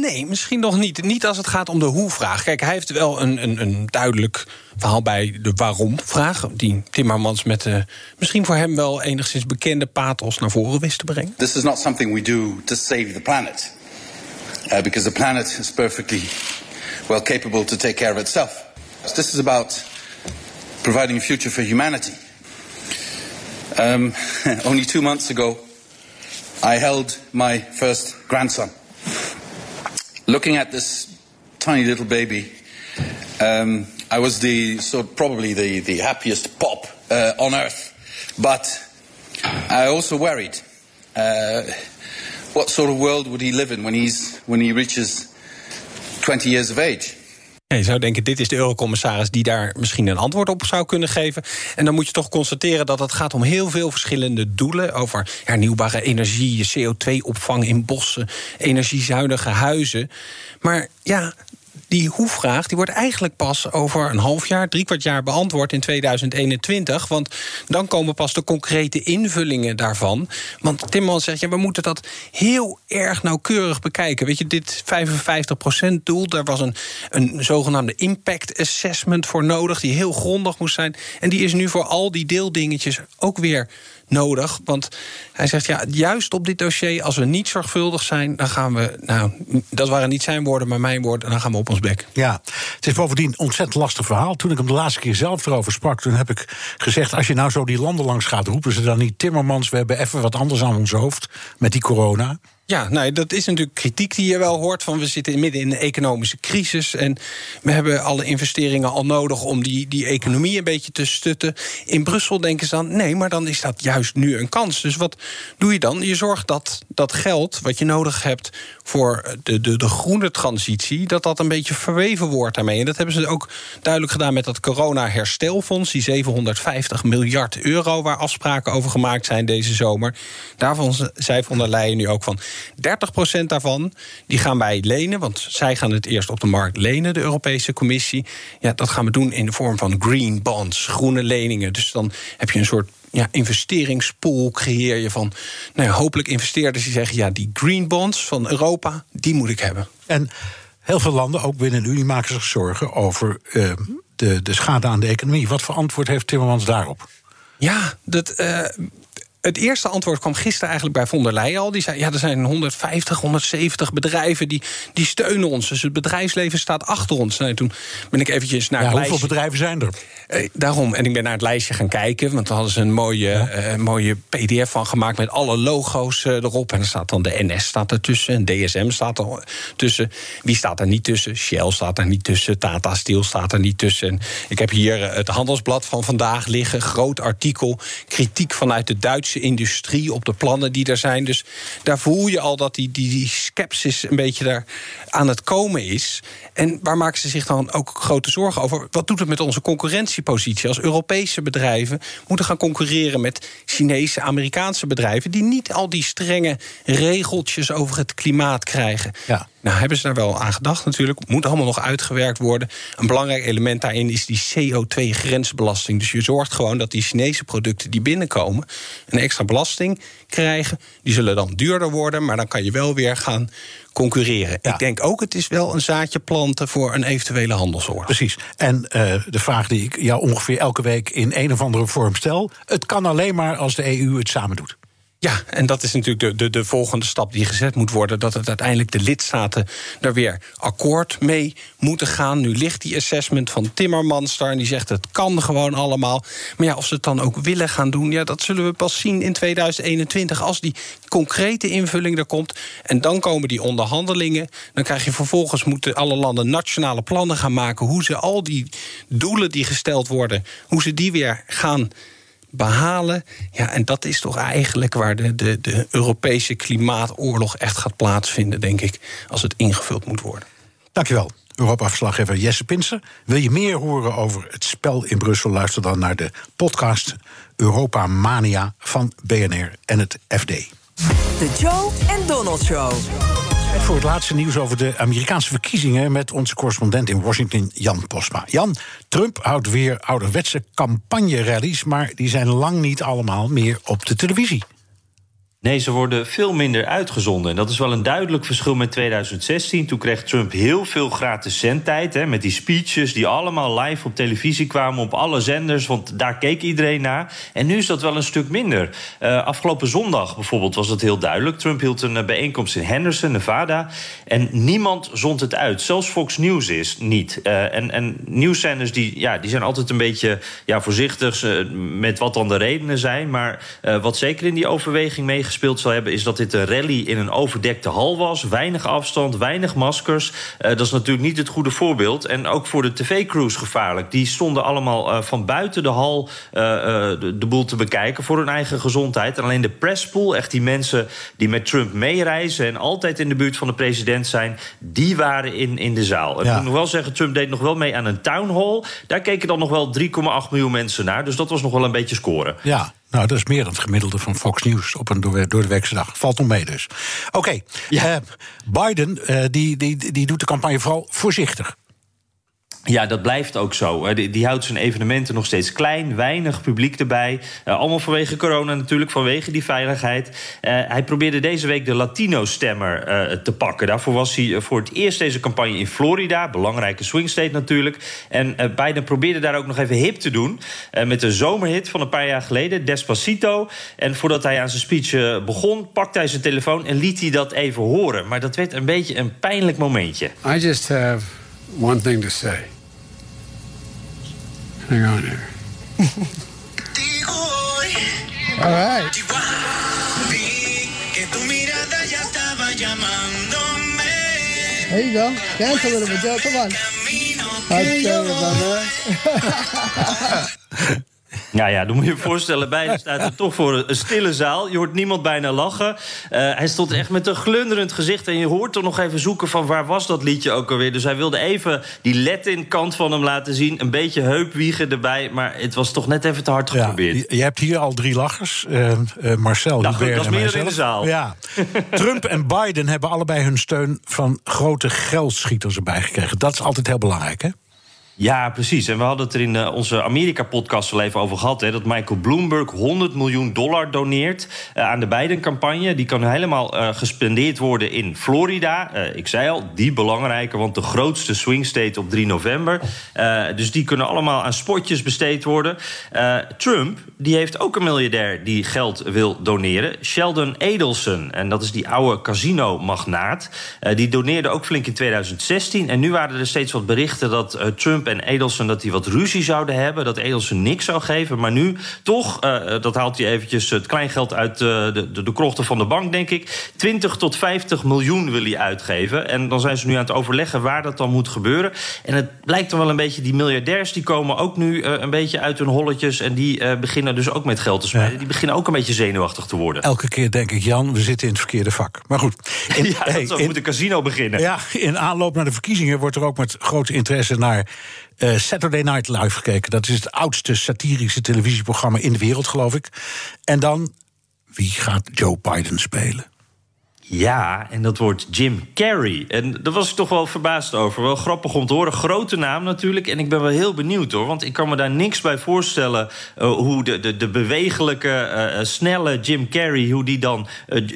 Nee, misschien nog niet. Niet als het gaat om de hoe-vraag. Kijk, hij heeft wel een, een, een duidelijk verhaal bij de waarom-vraag. Die Timmermans met de misschien voor hem wel enigszins bekende pathos naar voren wist te brengen. This is not something we do to save the planet, uh, because the planet is perfectly well capable to take care of itself. This is about providing a future for humanity. Um, only two months ago, I held my first grandson. Looking at this tiny little baby, um, I was the so probably the, the happiest pop uh, on earth, but I also worried. Uh, what sort of world would he live in when he's when he reaches 20 years of age? Je zou denken, dit is de eurocommissaris die daar misschien een antwoord op zou kunnen geven. En dan moet je toch constateren dat het gaat om heel veel verschillende doelen. Over hernieuwbare energie, CO2-opvang in bossen, energiezuinige huizen. Maar ja, die hoe-vraag die wordt eigenlijk pas over een half jaar, drie kwart jaar beantwoord in 2021. Want dan komen pas de concrete invullingen daarvan. Want Timmermans zegt, ja, we moeten dat heel erg nauwkeurig bekijken. Weet je, dit 55%-doel, daar was een, een zogenaamde impact assessment voor nodig, die heel grondig moest zijn. En die is nu voor al die deeldingetjes ook weer nodig. Want hij zegt, ja, juist op dit dossier, als we niet zorgvuldig zijn, dan gaan we, nou, dat waren niet zijn woorden, maar mijn woorden, dan gaan we op ons bek. Ja, het is bovendien een ontzettend lastig verhaal. Toen ik hem de laatste keer zelf erover sprak, toen heb ik gezegd: als je nou zo die landen langs gaat, roepen ze dan niet Timmermans, we hebben even wat anders aan ons hoofd met die corona. Ja, nou, dat is natuurlijk kritiek die je wel hoort. Van we zitten midden in een economische crisis. En we hebben alle investeringen al nodig om die, die economie een beetje te stutten. In Brussel denken ze dan: nee, maar dan is dat juist nu een kans. Dus wat doe je dan? Je zorgt dat dat geld wat je nodig hebt voor de, de, de groene transitie, dat dat een beetje verweven wordt daarmee. En dat hebben ze ook duidelijk gedaan met dat corona-herstelfonds, die 750 miljard euro, waar afspraken over gemaakt zijn deze zomer. Daarvan zei von der Leyen nu ook van 30% daarvan, die gaan wij lenen, want zij gaan het eerst op de markt lenen, de Europese Commissie. Ja, dat gaan we doen in de vorm van green bonds, groene leningen. Dus dan heb je een soort ja, investeringspool creëer je van nou ja, hopelijk investeerders die zeggen: ja, die green bonds van Europa, die moet ik hebben. En heel veel landen, ook binnen de Unie, maken zich zorgen over eh, de, de schade aan de economie. Wat voor antwoord heeft Timmermans daarop? Ja, dat. eh, het eerste antwoord kwam gisteren eigenlijk bij von der Leyen al. Die zei, ja, er zijn 150, 170 bedrijven die, die steunen ons. Dus het bedrijfsleven staat achter ons. Nou, toen ben ik eventjes naar Ja, het hoeveel lijstje... bedrijven zijn er? Eh, daarom, en ik ben naar het lijstje gaan kijken. Want daar hadden ze een mooie, eh, mooie pdf van gemaakt... met alle logo's eh, erop. En er staat dan de NS staat ertussen. En DSM staat er tussen. Wie staat er niet tussen? Shell staat er niet tussen. Tata Steel staat er niet tussen. En ik heb hier eh, het handelsblad van vandaag liggen. Groot artikel. Kritiek vanuit de Duitse industrie op de plannen die er zijn. Dus daar voel je al dat die, die, die skepsis een beetje daar aan het komen is. En waar maken ze zich dan ook grote zorgen over? Wat doet het met onze concurrentiepositie als Europese bedrijven moeten gaan concurreren met Chinese, Amerikaanse bedrijven die niet al die strenge regeltjes over het klimaat krijgen? Ja. Nou, hebben ze daar wel aan gedacht natuurlijk. Moet allemaal nog uitgewerkt worden. Een belangrijk element daarin is die CO2-grensbelasting. Dus je zorgt gewoon dat die Chinese producten die binnenkomen... een extra belasting krijgen. Die zullen dan duurder worden, maar dan kan je wel weer gaan concurreren. Ik denk ook, het is wel een zaadje planten voor een eventuele handelsoorlog. Precies. En uh, de vraag die ik jou ongeveer elke week in een of andere vorm stel: het kan alleen maar als de EU het samen doet. Ja, en dat is natuurlijk de, de, de volgende stap die gezet moet worden. Dat het uiteindelijk de lidstaten daar weer akkoord mee moeten gaan. Nu ligt die assessment van Timmermans daar en die zegt het kan gewoon allemaal. Maar ja, of ze het dan ook willen gaan doen, ja, dat zullen we pas zien in 2021 als die concrete invulling er komt. En dan komen die onderhandelingen. Dan krijg je vervolgens moeten alle landen nationale plannen gaan maken hoe ze al die doelen die gesteld worden, hoe ze die weer gaan behalen. Ja, en dat is toch eigenlijk waar de, de, de Europese klimaatoorlog echt gaat plaatsvinden, denk ik, als het ingevuld moet worden. Dankjewel. Europa-verslaggever Jesse Pinsen. Wil je meer horen over het spel in Brussel? Luister dan naar de podcast Europa Mania van BNR en het FD. De Joe en Donald Show voor het laatste nieuws over de Amerikaanse verkiezingen met onze correspondent in Washington, Jan Posma. Jan, Trump houdt weer ouderwetse campagne-rallies, maar die zijn lang niet allemaal meer op de televisie. Nee, ze worden veel minder uitgezonden. En dat is wel een duidelijk verschil met 2016. Toen kreeg Trump heel veel gratis zendtijd. Hè, met die speeches die allemaal live op televisie kwamen op alle zenders. Want daar keek iedereen naar. En nu is dat wel een stuk minder. Uh, afgelopen zondag bijvoorbeeld was dat heel duidelijk. Trump hield een eh, bijeenkomst in Henderson, Nevada. En niemand zond het uit. Zelfs Fox News is niet. Uh, en, en nieuwszenders die, ja, die zijn altijd een beetje ja, voorzichtig met wat dan de redenen zijn. Maar wat zeker in die overweging meegespeeld gespeeld zal hebben, is dat dit een rally in een overdekte hal was. Weinig afstand, weinig maskers. Uh, dat is natuurlijk niet het goede voorbeeld. En ook voor de tv-crews gevaarlijk. Die stonden allemaal uh, van buiten de hal uh, de, de, boel te bekijken voor hun eigen gezondheid. En alleen de presspool, echt die mensen die met Trump meereizen en altijd in de buurt van de president zijn, die waren in, in de zaal. Ja. Ik moet nog wel zeggen, Trump deed nog wel mee aan een town hall. Daar keken dan nog wel 3,8 miljoen mensen naar. Dus dat was nog wel een beetje scoren. Ja, nou, dat is meer dan het gemiddelde van Fox News op een door, door de weekse dag. Valt nog mee dus. Oké, okay. ja. uh, Biden uh, die, die, die doet de campagne vooral voorzichtig. Ja, dat blijft ook zo. Die, die, houdt zijn evenementen nog steeds klein, weinig publiek erbij. Uh, allemaal vanwege corona natuurlijk, vanwege die veiligheid. Uh, hij probeerde deze week de Latino-stemmer uh, te pakken. Daarvoor was hij voor het eerst deze campagne in Florida, belangrijke swing state natuurlijk. En Biden probeerde daar ook nog even hip te doen met de zomerhit van een paar jaar geleden, Despacito. En voordat hij aan zijn speech begon, pakte hij zijn telefoon en liet hij dat even horen. Maar dat werd een beetje een pijnlijk momentje. I just have one thing to say. Hang on here. All right. There you go. Dance a little bit, Joe. Come on. I'll tell you, man. Nou ja, dan moet je je voorstellen, bijna staat er toch voor een stille zaal. Je hoort niemand bijna lachen. Uh, hij stond echt met een glunderend gezicht. En je hoort toch nog even zoeken van waar was dat liedje ook alweer. Dus hij wilde even die Latin-kant van hem laten zien. Een beetje heupwiegen erbij. Maar het was toch net even te hard geprobeerd. Ja, je hebt hier al drie lachers. Uh, uh, Marcel, nou, goed, dat meer in de zaal. Ja. Trump en Biden hebben allebei hun steun van grote geldschieters erbij gekregen. Dat is altijd heel belangrijk, hè? Ja, precies. En we hadden het er in uh, onze Amerika-podcast al even over gehad... Hè, dat Michael Bloomberg 100 miljoen dollar doneert uh, aan de Biden-campagne. Die kan helemaal uh, gespendeerd worden in Florida. ik zei al, die belangrijke, want de grootste swing state op 3 november. dus die kunnen allemaal aan spotjes besteed worden. Trump, die heeft ook een miljardair die geld wil doneren. Sheldon Adelson, en dat is die oude casino-magnaat. die doneerde ook flink in 2016. En nu waren er steeds wat berichten dat Trump en Edelson dat die wat ruzie zouden hebben. Dat Edelson niks zou geven. Maar nu toch, uh, dat haalt hij eventjes het kleingeld uit uh, de, de, de krochten van de bank, denk ik. 20 tot 50 miljoen wil hij uitgeven. En dan zijn ze nu aan het overleggen waar dat dan moet gebeuren. En het blijkt dan wel een beetje, die miljardairs die komen ook nu uh, een beetje uit hun holletjes. En die beginnen dus ook met geld te. Ja. Die beginnen ook een beetje zenuwachtig te worden. Elke keer denk ik, Jan, we zitten in het verkeerde vak. Maar goed. In, ja, hey, dat moet een casino beginnen. Ja, in aanloop naar de verkiezingen wordt er ook met grote interesse naar uh, Saturday Night Live gekeken. Dat is het oudste satirische televisieprogramma in de wereld, geloof ik. En dan, wie gaat Joe Biden spelen? Ja, en dat wordt Jim Carrey. En daar was ik toch wel verbaasd over. Wel grappig om te horen. Grote naam natuurlijk. En ik ben wel heel benieuwd hoor. Want ik kan me daar niks bij voorstellen. Uh, hoe de, de, de bewegelijke, uh, snelle Jim Carrey. hoe die dan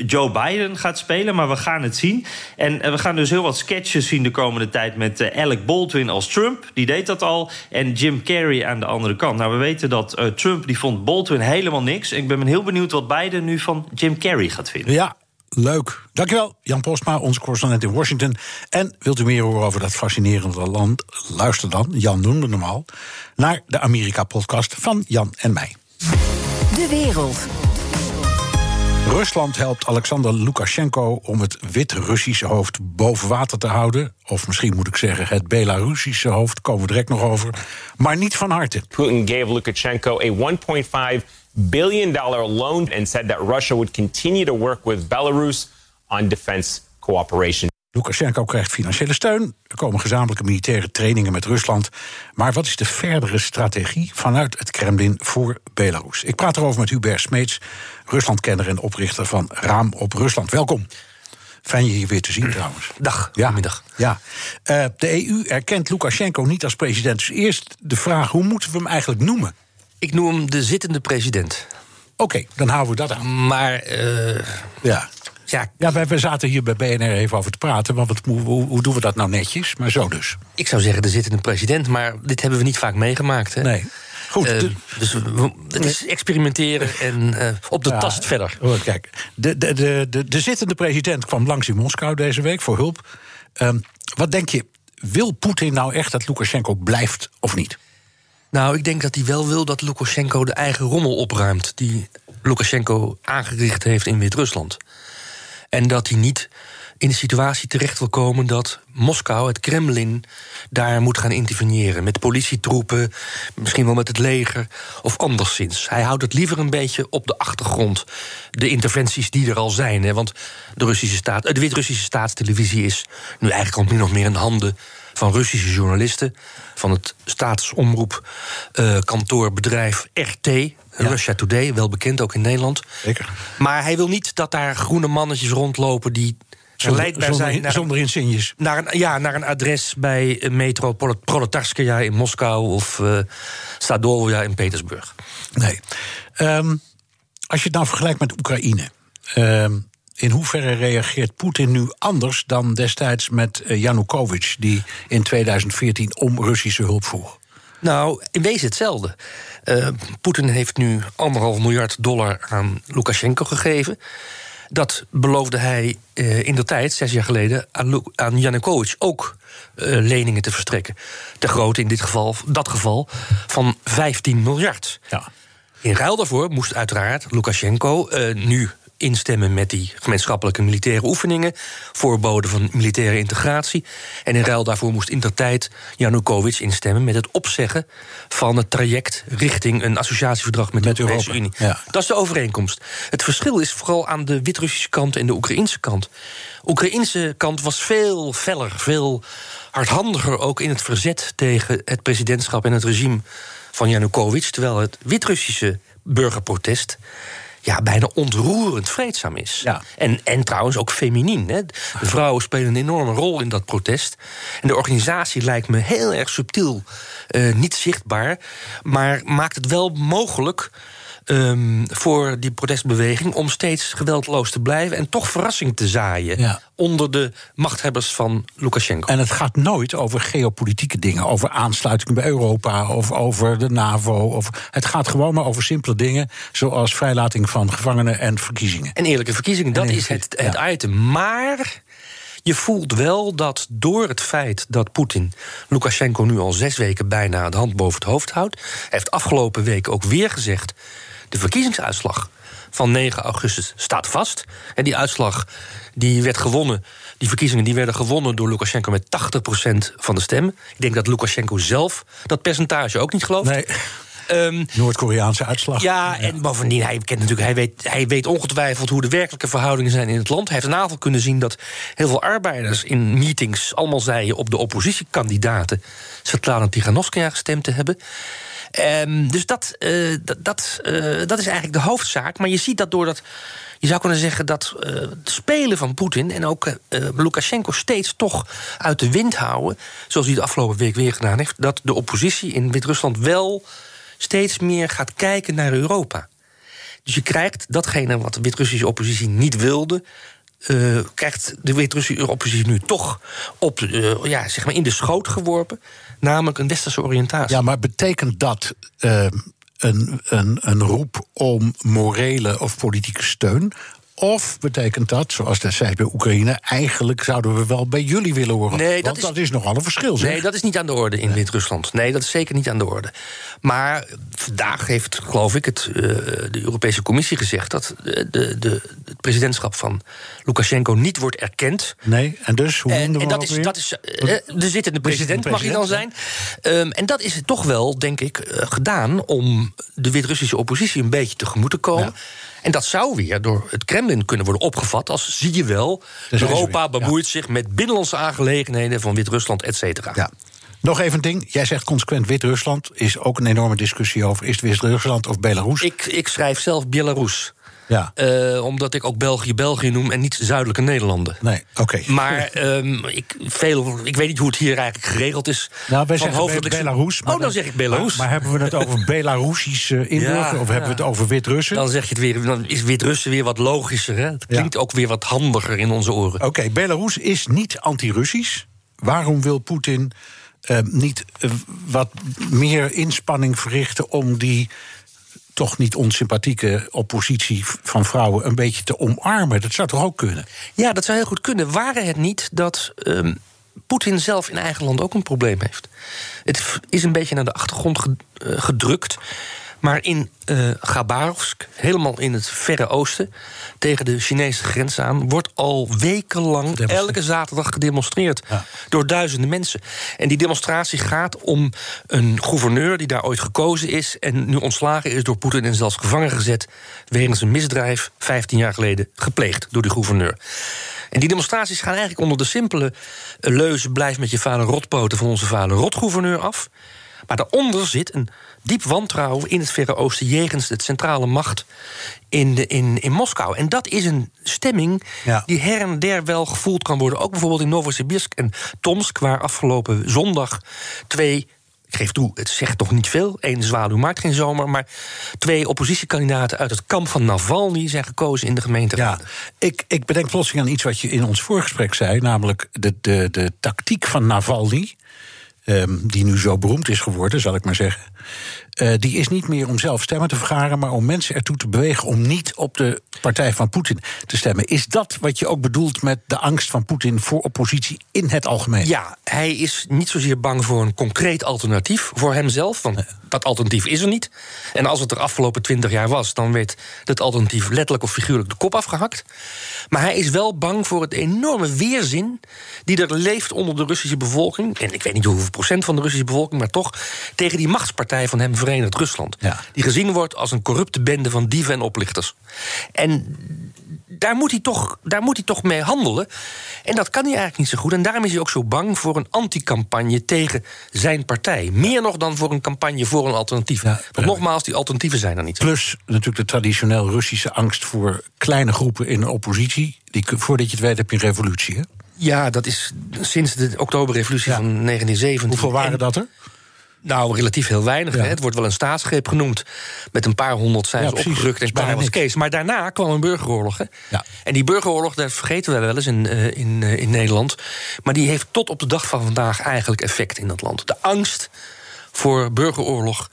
Joe Biden gaat spelen. Maar we gaan het zien. En we gaan dus heel wat sketches zien de komende tijd. met Alec Baldwin als Trump. Die deed dat al. En Jim Carrey aan de andere kant. Nou, we weten dat Trump. die vond Baldwin helemaal niks. En ik ben heel benieuwd wat Biden nu van Jim Carrey gaat vinden. Ja, Leuk. Dankjewel, Jan Postma, onze correspondent in Washington. En wilt u meer horen over dat fascinerende land? Luister dan, Jan noemde hem al, naar de Amerika-podcast van Jan en mij. De wereld. Rusland helpt Alexander Lukashenko om het wit-Russische hoofd boven water te houden. Of misschien moet ik zeggen, het Belarussische hoofd, komen we direct nog over. Maar niet van harte. Putin gave Lukashenko a 1.5 billion dollar loan and said that Russia would continue to work with Belarus on defense cooperation. Lukashenko krijgt financiële steun. Er komen gezamenlijke militaire trainingen met Rusland. Maar wat is de verdere strategie vanuit het Kremlin voor Belarus? Ik praat erover met Hubert Smeets, Ruslandkenner en oprichter van Raam op Rusland. Welkom. Fijn je hier weer te zien trouwens. Dag, ja, goedemiddag. Ja. Uh, de EU erkent Lukashenko niet als president. Dus eerst de vraag, hoe moeten we hem eigenlijk noemen? Ik noem hem de zittende president. Oké, dan houden we dat aan. Maar, uh, ja. Ja, ja wij, wij zaten hier bij BNR even over te praten. Want wat, hoe, hoe, doen we dat nou netjes? Maar zo dus. Ik zou zeggen de zittende president, maar dit hebben we niet vaak meegemaakt. Hè? Nee. Goed. Uh, dus we, het is experimenteren en uh, op de ja, tast verder. Kijk, de, de, de, de, de zittende president kwam langs in Moskou deze week voor hulp. Um, wat denk je, wil Poetin nou echt dat Lukashenko blijft of niet? Nou, ik denk dat hij wel wil dat Lukashenko de eigen rommel opruimt... die Lukashenko aangericht heeft in Wit-Rusland. En dat hij niet in de situatie terecht wil komen dat Moskou, het Kremlin, daar moet gaan interveneren. Met politietroepen, misschien wel met het leger of anderszins. Hij houdt het liever een beetje op de achtergrond. De interventies die er al zijn. Hè, want de, Russische staat, de Wit-Russische staatstelevisie is nu eigenlijk al min of meer in handen van Russische journalisten. van het staatsomroepkantoorbedrijf uh, RT. Russia Today, wel bekend ook in Nederland. Zeker. Maar hij wil niet dat daar groene mannetjes rondlopen die zonder, zonder, zijn naar, zonder insignes. Naar een, ja, naar een adres bij metro Proletarskaya in Moskou of uh, Sadovia in Petersburg. Nee. Um, als je het nou vergelijkt met Oekraïne. Um, in hoeverre reageert Poetin nu anders dan destijds met Janukovic, die in 2014 om Russische hulp vroeg? Nou, in wezen hetzelfde. Uh, Poetin heeft nu anderhalf miljard dollar aan Lukashenko gegeven. Dat beloofde hij uh, in de tijd, zes jaar geleden, aan, aan Janukovic ook uh, leningen te verstrekken. Te groot in dit geval, dat geval, van 15 miljard. Ja. In ruil daarvoor moest uiteraard Lukashenko nu instemmen met die gemeenschappelijke militaire oefeningen, voorboden van militaire integratie. En in ruil daarvoor moest in der tijd Janukovic instemmen met het opzeggen van het traject richting een associatieverdrag met, met de Europese Unie. Ja. Dat is de overeenkomst. Het verschil is vooral aan de Wit-Russische kant en de Oekraïnse kant. De Oekraïnse kant was veel feller, veel hardhandiger ook in het verzet tegen het presidentschap en het regime van Janukovic, terwijl het Wit-Russische burgerprotest ja, bijna ontroerend vreedzaam is. Ja. En, en trouwens ook feminien. Hè. De vrouwen spelen een enorme rol in dat protest. En de organisatie lijkt me heel erg subtiel, uh, niet zichtbaar, maar maakt het wel mogelijk um, voor die protestbeweging om steeds geweldloos te blijven en toch verrassing te zaaien ja. onder de machthebbers van Lukashenko. En het gaat nooit over geopolitieke dingen, over aansluiting bij Europa of over de NAVO. Of, het gaat gewoon maar over simpele dingen, zoals vrijlating van gevangenen en verkiezingen. En eerlijke verkiezingen, dat is het, het ja. item. Maar. Je voelt wel dat door het feit dat Poetin Lukashenko nu al zes weken bijna de hand boven het hoofd houdt. Hij heeft afgelopen week ook weer gezegd: de verkiezingsuitslag van 9 augustus staat vast. En die uitslag die werd gewonnen. Die verkiezingen die werden gewonnen door Lukashenko met 80% van de stemmen. Ik denk dat Lukashenko zelf dat percentage ook niet gelooft. Nee. Um, Noord-Koreaanse uitslag. Ja, en bovendien, hij, kent natuurlijk, hij, weet, hij weet ongetwijfeld hoe de werkelijke verhoudingen zijn in het land. Hij heeft een aantal kunnen zien dat heel veel arbeiders in meetings allemaal zeiden op de oppositiekandidaten Svetlana Tiganovskaya gestemd te hebben. Um, dus dat, uh, dat, uh, dat is eigenlijk de hoofdzaak. Maar je ziet dat doordat Je zou kunnen zeggen dat uh, het spelen van Poetin en ook Lukashenko steeds toch uit de wind houden, zoals hij de afgelopen week weer gedaan heeft, dat de oppositie in Wit-Rusland wel steeds meer gaat kijken naar Europa. Dus je krijgt datgene wat de Wit-Russische oppositie niet wilde. Krijgt de Wit-Russische oppositie nu toch op, ja, zeg maar in de schoot geworpen. Namelijk een westerse oriëntatie. Ja, maar betekent dat uh, een, een, een roep om morele of politieke steun? Of betekent dat, zoals dat zei bij Oekraïne, eigenlijk zouden we wel bij jullie willen horen? Nee, dat Want is, dat is nogal een verschil. Zeg. Nee, dat is niet aan de orde in Wit-Rusland. Nee, dat is zeker niet aan de orde. Maar vandaag heeft, geloof ik, het, uh, de Europese Commissie gezegd dat de, de, de, het presidentschap van Lukashenko niet wordt erkend. Nee, en dus hoe en, noemen en dat is, dat is uh, de zittende president, mag hij dan zijn. Um, en dat is toch wel, denk ik, uh, gedaan om de Wit-Russische oppositie een beetje tegemoet te komen. Ja. En dat zou weer door het Kremlin kunnen worden opgevat als zie je wel, Europa bemoeit ja. zich met binnenlandse aangelegenheden van Wit-Rusland, et cetera. Ja. Nog even een ding. Jij zegt consequent Wit-Rusland. Is ook een enorme discussie over. Is het Wit-Rusland of Belarus? Ik, ik schrijf zelf Belarus. Ja. Uh, omdat ik ook België België noem en niet zuidelijke Nederlanden. Nee, oké. Okay. Maar um, ik, veel, ik weet niet hoe het hier eigenlijk geregeld is. Nou, wij zeggen Be Belarus. Oh, dan, zeg ik Belarus. Maar, maar hebben we het over Belarusisch inburgeren ja, of hebben we het over Wit-Russen? Dan zeg je het weer. Dan is Wit-Russen weer wat logischer. Hè? Het klinkt ook weer wat handiger in onze oren. Oké, okay, Belarus is niet anti-Russisch. Waarom wil Poetin uh, niet wat meer inspanning verrichten om die toch niet onsympathieke oppositie van vrouwen een beetje te omarmen. Dat zou toch ook kunnen? Ja, dat zou heel goed kunnen. Waren het niet dat um, Poetin zelf in eigen land ook een probleem heeft? Het is een beetje naar de achtergrond gedrukt. Maar in uh, Gabarovsk, helemaal in het Verre Oosten, tegen de Chinese grens aan, wordt al wekenlang elke zaterdag gedemonstreerd ja. door duizenden mensen. En die demonstratie gaat om een gouverneur die daar ooit gekozen is en nu ontslagen is door Poetin en zelfs gevangen gezet wegens een misdrijf 15 jaar geleden gepleegd door die gouverneur. En die demonstraties gaan eigenlijk onder de simpele leuze: blijf met je vader rotpoten van onze vader rotgouverneur af. Maar daaronder zit een diep wantrouwen in het Verre Oosten jegens de centrale macht in, de, in, in Moskou. En dat is een stemming ja. die her en der wel gevoeld kan worden. Ook bijvoorbeeld in Novosibirsk en Tomsk, waar afgelopen zondag twee ik geef toe, het zegt toch niet veel. Eén zwaluw maakt geen zomer. Maar twee oppositiekandidaten uit het kamp van Navalny zijn gekozen in de gemeenteraad. Ja, ik, ik bedenk plotseling aan iets wat je in ons voorgesprek zei. Namelijk de, de, de tactiek van Navalny. Um, die nu zo beroemd is geworden, zal ik maar zeggen. Uh, die is niet meer om zelf stemmen te vergaren, maar om mensen ertoe te bewegen om niet op de partij van Poetin te stemmen. Is dat wat je ook bedoelt met de angst van Poetin voor oppositie in het algemeen? Ja, hij is niet zozeer bang voor een concreet alternatief voor hemzelf, want dat alternatief is er niet. En als het er afgelopen twintig jaar was, dan werd het alternatief letterlijk of figuurlijk de kop afgehakt. Maar hij is wel bang voor het enorme weerzin die er leeft onder de Russische bevolking. En ik weet niet hoeveel procent van de Russische bevolking, maar toch tegen die machtspartij van hem Verenigd Rusland. Ja. Die gezien wordt als een corrupte bende van dieven en oplichters. En daar moet, hij toch, daar moet hij toch mee handelen. En dat kan hij eigenlijk niet zo goed. En daarom is hij ook zo bang voor een anticampagne tegen zijn partij. Meer nog dan voor een campagne voor een alternatief. Ja, Want nogmaals, die alternatieven zijn er niet. Plus natuurlijk de traditioneel Russische angst voor kleine groepen in de oppositie. Die, voordat je het weet heb je een revolutie. Hè? Ja, dat is sinds de oktoberrevolutie ja. van 1917. Hoeveel waren en, dat er? Nou, relatief heel weinig. Ja. Hè. Het wordt wel een staatsgreep genoemd. Met een paar honderd zijn ze ja, opgerukt en klaar was Kees. Maar daarna kwam een burgeroorlog. Hè. Ja. En die burgeroorlog, dat vergeten we wel eens in, uh, in, uh, in Nederland. Maar die heeft tot op de dag van vandaag eigenlijk effect in dat land. De angst voor burgeroorlog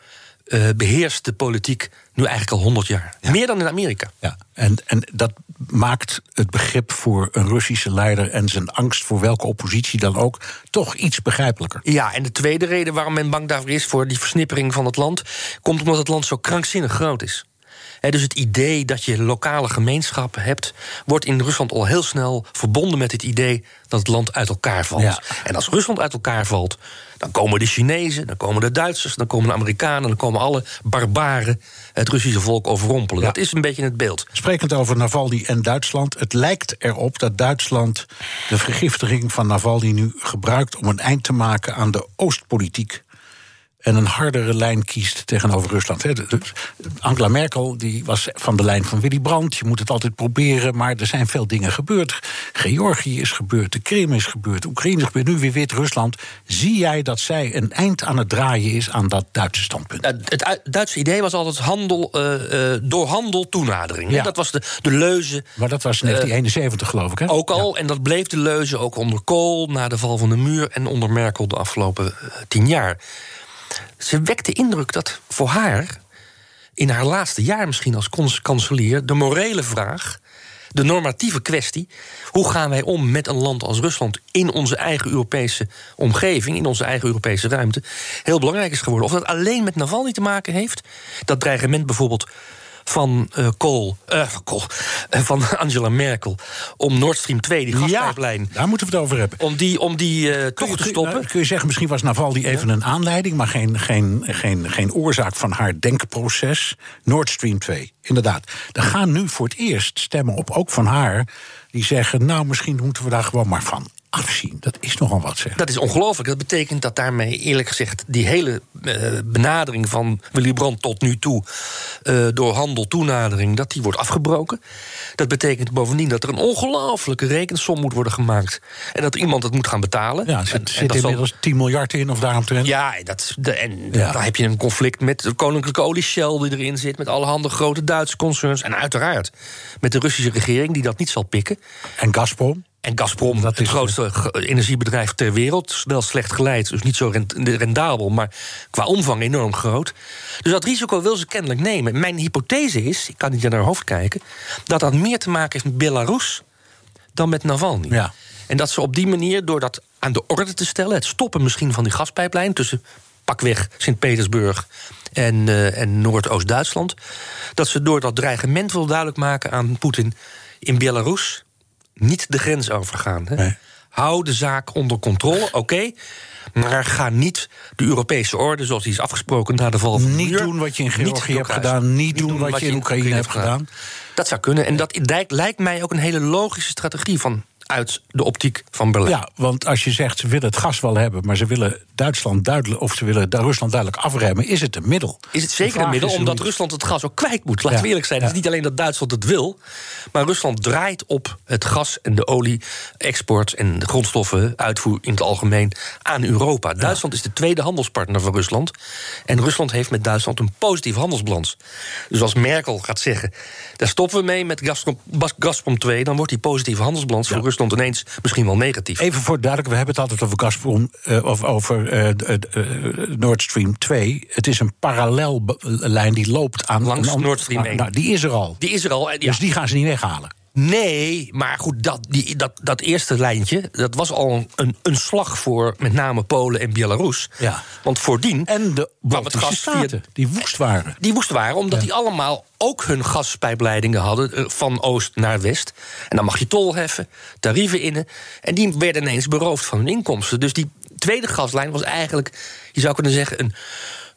uh, beheerst de politiek nu eigenlijk al 100 jaar. Ja. Meer dan in Amerika. Ja, en, en dat maakt het begrip voor een Russische leider en zijn angst voor welke oppositie dan ook toch iets begrijpelijker. Ja, en de tweede reden waarom men bang daarvoor is voor die versnippering van het land, komt omdat het land zo krankzinnig groot is. Dus het idee dat je lokale gemeenschappen hebt, wordt in Rusland al heel snel verbonden met het idee dat het land uit elkaar valt. Ja. En als Rusland uit elkaar valt, dan komen de Chinezen, dan komen de Duitsers, dan komen de Amerikanen, dan komen alle barbaren het Russische volk overrompelen. Ja. Dat is een beetje het beeld. Sprekend over Navalny en Duitsland. Het lijkt erop dat Duitsland de vergiftiging van Navalny nu gebruikt om een eind te maken aan de Oostpolitiek. En een hardere lijn kiest tegenover Rusland. Angela Merkel die was van de lijn van Willy Brandt. Je moet het altijd proberen, maar er zijn veel dingen gebeurd. Georgië is gebeurd, de Krim is gebeurd, Oekraïne is gebeurd, nu weer Wit-Rusland. Zie jij dat zij een eind aan het draaien is aan dat Duitse standpunt? Het uit- Duitse idee was altijd handel, eh, eh, door handel toenadering. Ja. Dat was de, de leuze. Maar dat was 1971, geloof ik, hè? Ook al, en dat bleef de leuze ook onder Kool na de val van de muur en onder Merkel de afgelopen eh, tien jaar. Ze wekte de indruk dat voor haar, in haar laatste jaar misschien als kans- kanselier, de morele vraag, de normatieve kwestie, hoe gaan wij om met een land als Rusland in onze eigen Europese omgeving, in onze eigen Europese ruimte, heel belangrijk is geworden. Of dat alleen met Navalny te maken heeft, dat dreigement bijvoorbeeld van Kool, eh, van Kool, eh, van Angela Merkel om Nord Stream 2, die gaspijplijn, Daar moeten we het over hebben. om die, om die toch te stoppen. Nou, kun je zeggen, misschien was Navalny even een aanleiding, maar geen, geen, geen, geen oorzaak van haar denkproces. Nord Stream 2, inderdaad. Er gaan nu voor het eerst stemmen op, ook van haar, die zeggen: Nou, misschien moeten we daar gewoon maar van afzien. Dat is nogal wat, zeg. Dat is ongelooflijk. Dat betekent dat daarmee, eerlijk gezegd, die hele eh, benadering van Willy Brandt tot nu toe, eh, door handel toenadering, dat die wordt afgebroken. Dat betekent bovendien dat er een ongelooflijke rekensom moet worden gemaakt. En dat iemand het moet gaan betalen. Ja, er En- zit, en zit zal- inmiddels 10 miljard in, of daaromtrent. Ja, en dat, de, en Ja. dan heb je een conflict met de Koninklijke Olie Shell die erin zit, met allerhande grote Duitse concerns. En uiteraard met de Russische regering die dat niet zal pikken. En Gazprom. En Gazprom, Dat het grootste ge- energiebedrijf ter wereld. Wel slecht geleid, dus niet zo rendabel, maar qua omvang enorm groot. Dus dat risico wil ze kennelijk nemen. Mijn hypothese is, ik kan niet naar haar hoofd kijken, dat dat meer te maken heeft met Belarus dan met Navalny. Ja. En dat ze op die manier, door dat aan de orde te stellen, het stoppen misschien van die gaspijplijn tussen pakweg Sint-Petersburg en, eh, en Noordoost-Duitsland, dat ze door dat dreigement wil duidelijk maken aan Poetin in Belarus niet de grens overgaan. Hè? Nee. Hou de zaak onder controle, oké. maar ga niet de Europese orde, zoals die is afgesproken na de val van Niet doen wat je in Georgië hebt gedaan. Niet doen wat je in Oekraïne hebt gedaan. Dat zou kunnen. En dat lijkt mij ook een hele logische strategie van uit de optiek van Berlijn. Ja, want als je zegt ze willen het gas wel hebben, maar ze willen Duitsland duidelijk, of ze willen Rusland duidelijk afremmen, is het een middel. Is het zeker een middel, omdat hoe- Rusland het gas ook kwijt moet. Laten Ja, we eerlijk zijn. Het is niet alleen dat Duitsland het wil, maar Rusland draait op het gas en de olie-export en de grondstoffen uitvoer in het algemeen aan Europa. Duitsland is de tweede handelspartner van Rusland. En Rusland heeft met Duitsland een positieve handelsbalans. Dus als Merkel gaat zeggen, daar stoppen we mee met Gazprom 2, dan wordt die positieve handelsbalans voor Rusland ineens misschien wel negatief. Even voor duidelijk, we hebben het altijd over Gazprom, eh, of over eh, Nord Stream 2. Het is een parallellijn die loopt aan Langs Nord Stream 1. Nou, die is er al. Die is er al. en ja. Dus die gaan ze niet weghalen. Nee, maar goed, dat, die, dat, dat eerste lijntje... dat was al een, een slag voor met name Polen en Belarus. Ja. Want voordien En de Baltische staten, die woest waren. Die woest waren, omdat die allemaal ook hun gaspijpleidingen hadden... eh, van oost naar west. En dan mag je tol heffen, tarieven innen. En die werden ineens beroofd van hun inkomsten. Dus die tweede gaslijn was eigenlijk, je zou kunnen zeggen... een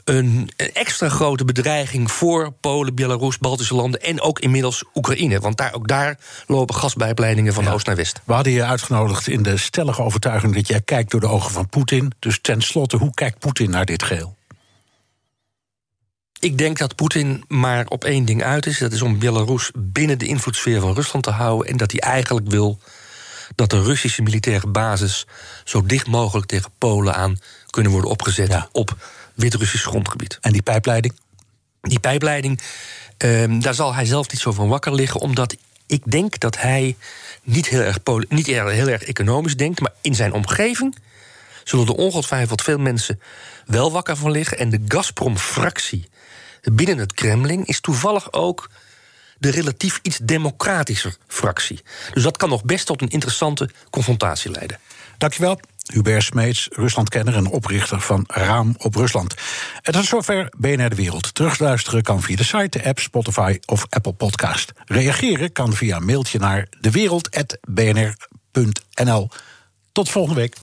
een een extra grote bedreiging voor Polen, Belarus, Baltische landen en ook inmiddels Oekraïne. Want daar, ook daar lopen gaspijpleidingen van oost naar west. We hadden je uitgenodigd in de stellige overtuiging dat jij kijkt door de ogen van Poetin. Dus tenslotte, hoe kijkt Poetin naar dit geheel? Ik denk dat Poetin maar op één ding uit is. Dat is om Belarus binnen de invloedssfeer van Rusland te houden. En dat hij eigenlijk wil dat de Russische militaire basis zo dicht mogelijk tegen Polen aan kunnen worden opgezet Ja. op Wit-Russisch grondgebied. En die pijpleiding? Die pijpleiding, ehm, daar zal hij zelf niet zo van wakker liggen, omdat ik denk dat hij niet heel erg, niet heel, heel erg economisch denkt, maar in zijn omgeving zullen er ongetwijfeld veel mensen wel wakker van liggen. En de Gazprom-fractie binnen het Kremlin is toevallig ook de relatief iets democratischer fractie. Dus dat kan nog best tot een interessante confrontatie leiden. Dankjewel. Hubert Smeets, Ruslandkenner en oprichter van Raam op Rusland. En tot zover BNR De Wereld. Terugluisteren kan via de site, de app, Spotify of Apple Podcast. Reageren kan via een mailtje naar dewereld.bnr.nl. Tot volgende week.